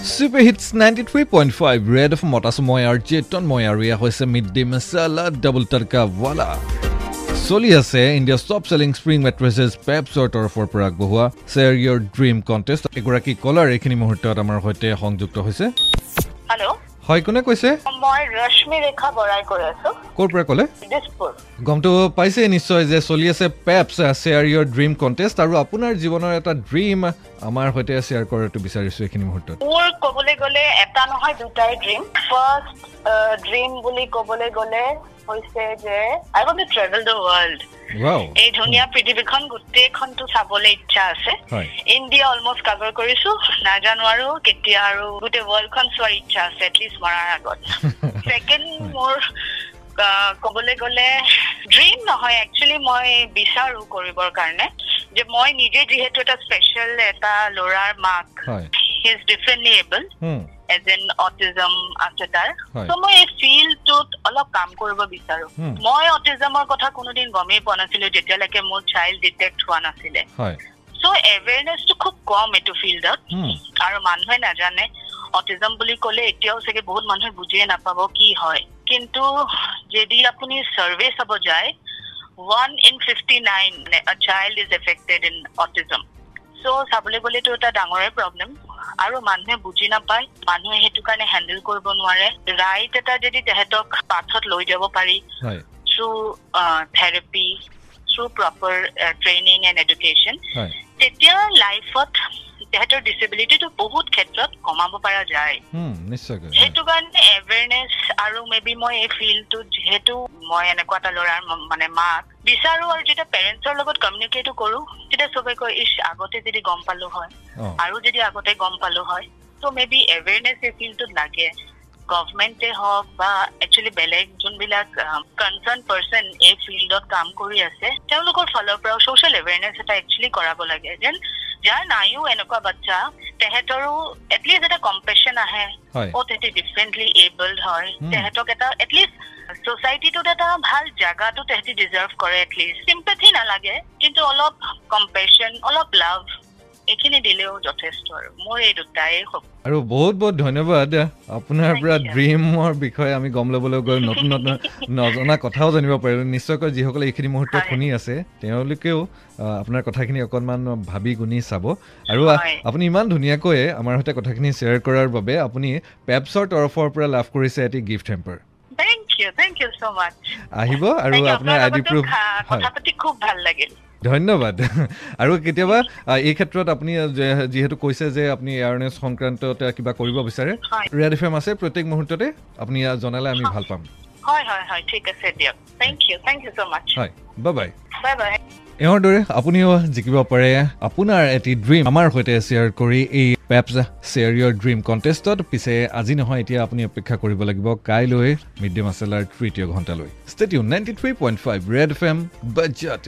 Super hits ninety three point five Red of মতাছো মই আৰু চেতন মই আৰু এয়া হৈছে mid day masala double tadka wala চলি আছে India top selling spring mattresses পেপছৰ তৰফৰ পৰা আগবঢ়োৱা শ্বেয়াৰ ইয়ৰ ড্ৰিম কণ্টেষ্ট এগৰাকী কলাৰ এইখিনি মুহূৰ্তত আমাৰ সৈতে সংযুক্ত হৈছে হয় কোনে কৈছে মই ৰশ্মি ৰেখা বৰাই কৈ আছো ক'ৰ পৰা ক'লে গমটো পাইছে নিশ্চয় যে চলি আছে Pepsi share your dream contest আৰু আপোনাৰ জীৱনৰ এটা ড্ৰিম আমাৰ সৈতে শ্বেয়াৰ কৰাটো বিচাৰিছোঁ এইখিনি মুহূৰ্তত। মোৰ ক'বলৈ গ'লে এটা নহয় দুটাই ড্ৰিম ফাৰ্ষ্ট ড্ৰিম বুলি ক'বলৈ গ'লে হৈছে যে I want to travel the world এই ধুনীয়া পৃথিৱীখন গোটেইখনটো চাবলৈ ইচ্ছা আছে। ইণ্ডিয়া অলমষ্ট কাভাৰ কৰিছো। নাজানো আৰু কেতিয়া আৰু গোটেই ৱৰ্ল্ডখন চোৱাৰ ইচ্ছা আছে এটলিষ্ট মৰাৰ আগত। ছেকেণ্ড মোৰ ক'বলৈ গ'লে ড্ৰিম নহয় একচুৱেলি মই বিচাৰো কৰিবৰ কাৰণে। যে মই নিজে যিহেতু এটা স্পেচিয়েল এটা ল'ৰাৰ মাক হয়। He is differently able as an autism আছে তাৰ। ত' মই এই ফিল্ডটোত অলপ কাম কৰিব বিচাৰো। মই অটিজমৰ কথা কোনোদিন গমেই পোৱা নাছিলো যেতিয়ালৈকে মোৰ চাইল্ড ডিটেক্ট হোৱা নাছিলে। চ' এৱেৰনেছটো খুব কম এইটো ফিল্ডত আৰু মানুহে নাজানে। অটিজম বুলি ক'লে এতিয়াও চাগে বহুত মানুহে বুজিয়ে নাপাব কি হয়। কিন্তু যদি আপুনি চাৰ্ভে চাব যায় one in fifty nine child is affected in autism চ' চাবলৈ গ'লেতো এটা ডাঙৰে প্ৰব্লেম আৰু মানুহে বুজি নাপায় মানুহে সেইটো কাৰণে হেণ্ডেল কৰিব নোৱাৰে। ৰাইট এটা যদি তেহেঁতক পাথত লৈ যাব পাৰি through therapy through proper training and education তেতিয়া লাইফত তেহেঁতৰ ডিচেবিলিটিটো বহুত ক্ষেত্ৰত কমাব পৰা যায়। সেইটো কাৰণে এৱেৰনেছ আৰু মে বি মই এই ফিল্ডটোত যিহেতু মই এনেকুৱা এটা ল'ৰাৰ মানে মাক বিচাৰো আৰু যেতিয়া পেৰেণ্টছৰ লগত কমিউনিকেটো কৰো তেতিয়া চবে কয় ইছ আগতে যদি গম পালো হয় আৰু যদি আগতে গম পালো হয় ত' মে বি এৱেৰনেছ এই ফিল্ডটোত লাগে। গভমেণ্টে হওক বা একচুৱেলি বেলেগ যোনবিলাক কনচাৰ্ণ পাৰ্চন এই ফিল্ডত কাম কৰি আছে তেওঁলোকৰ ফালৰ পৰাও ছ'চিয়েল এৱেৰনেছ এটা একচুৱেলি কৰাব লাগে। যেন যাৰ নাইও এনেকুৱা বাচ্ছা তেহেঁতৰো এটলিষ্ট এটা কম্পেশ্যন আহে। অ' তেহেঁতি ডিফাৰেণ্টলি এবল্ড হয়। Hmm. তেহেঁতক এটা এটলিষ্ট ছ'চাইটিটোত এটা ভাল জাগাটো তেহেঁতি ডিজাৰ্ভ কৰে এটলিষ্ট চিম্পেথি নালাগে কিন্তু অলপ কম্পেশ্যন অলপ লাভ এইখিনি দিলেও যথেষ্ট আৰু। মোৰ এই দুটাই সপোন আৰু বহুত বহুত ধন্যবাদ। আপোনাৰ পৰা. ড্ৰিমৰ বিষয়ে আমি গম ল'বলৈ গৈ নতুন নতুন নজনা কথাও জানিব পাৰিলোঁ। নিশ্চয়কৈ যিসকলে এইখিনি মুহূৰ্তত। শুনি আছে তেওঁলোকেও আপোনাৰ কথাখিনি অকণমান ভাবি গুণি চাব। আৰু। আপুনি ইমান ধুনীয়াকৈ আমাৰ সৈতে কথাখিনি শ্বেয়াৰ কৰাৰ বাবে আপুনি পেপছৰ তৰফৰ পৰা লাভ কৰিছে এটি গিফ্ট হেম্পাৰ। আহিব আৰু আপোনাৰ আই ডি প্ৰুফ হয়। কথা পাতি খুব ভাল লাগিল। ধন্যবাদ। আৰু কেতিয়াবা এই ক্ষেত্ৰত আপুনি যিহেতু কৈছে যে আপুনি এৱাৰনেছ সংক্ৰান্তত কিবা কৰিব বিচাৰে ৰেড এফ এম আছে প্ৰত্যেক মুহূৰ্ততে আপুনি জনালে আমি ভাল পাম। বাই বাই এওঁৰ দৰে আপুনিও জিকিব পাৰে আপোনাৰ এটি ড্ৰিম আমাৰ সৈতে শ্বেয়াৰ কৰি এই পেপছ শ্বেয়াৰ ইয়ৰ ড্ৰিম কণ্টেষ্টত পিছে আজি নহয় এতিয়া আপুনি অপেক্ষা কৰিব লাগিব কাইলৈ মিড ডে মাছেলাৰ তৃতীয় ঘণ্টালৈ। ষ্টেটিউ ninety three point five Red F M বাজ্যাত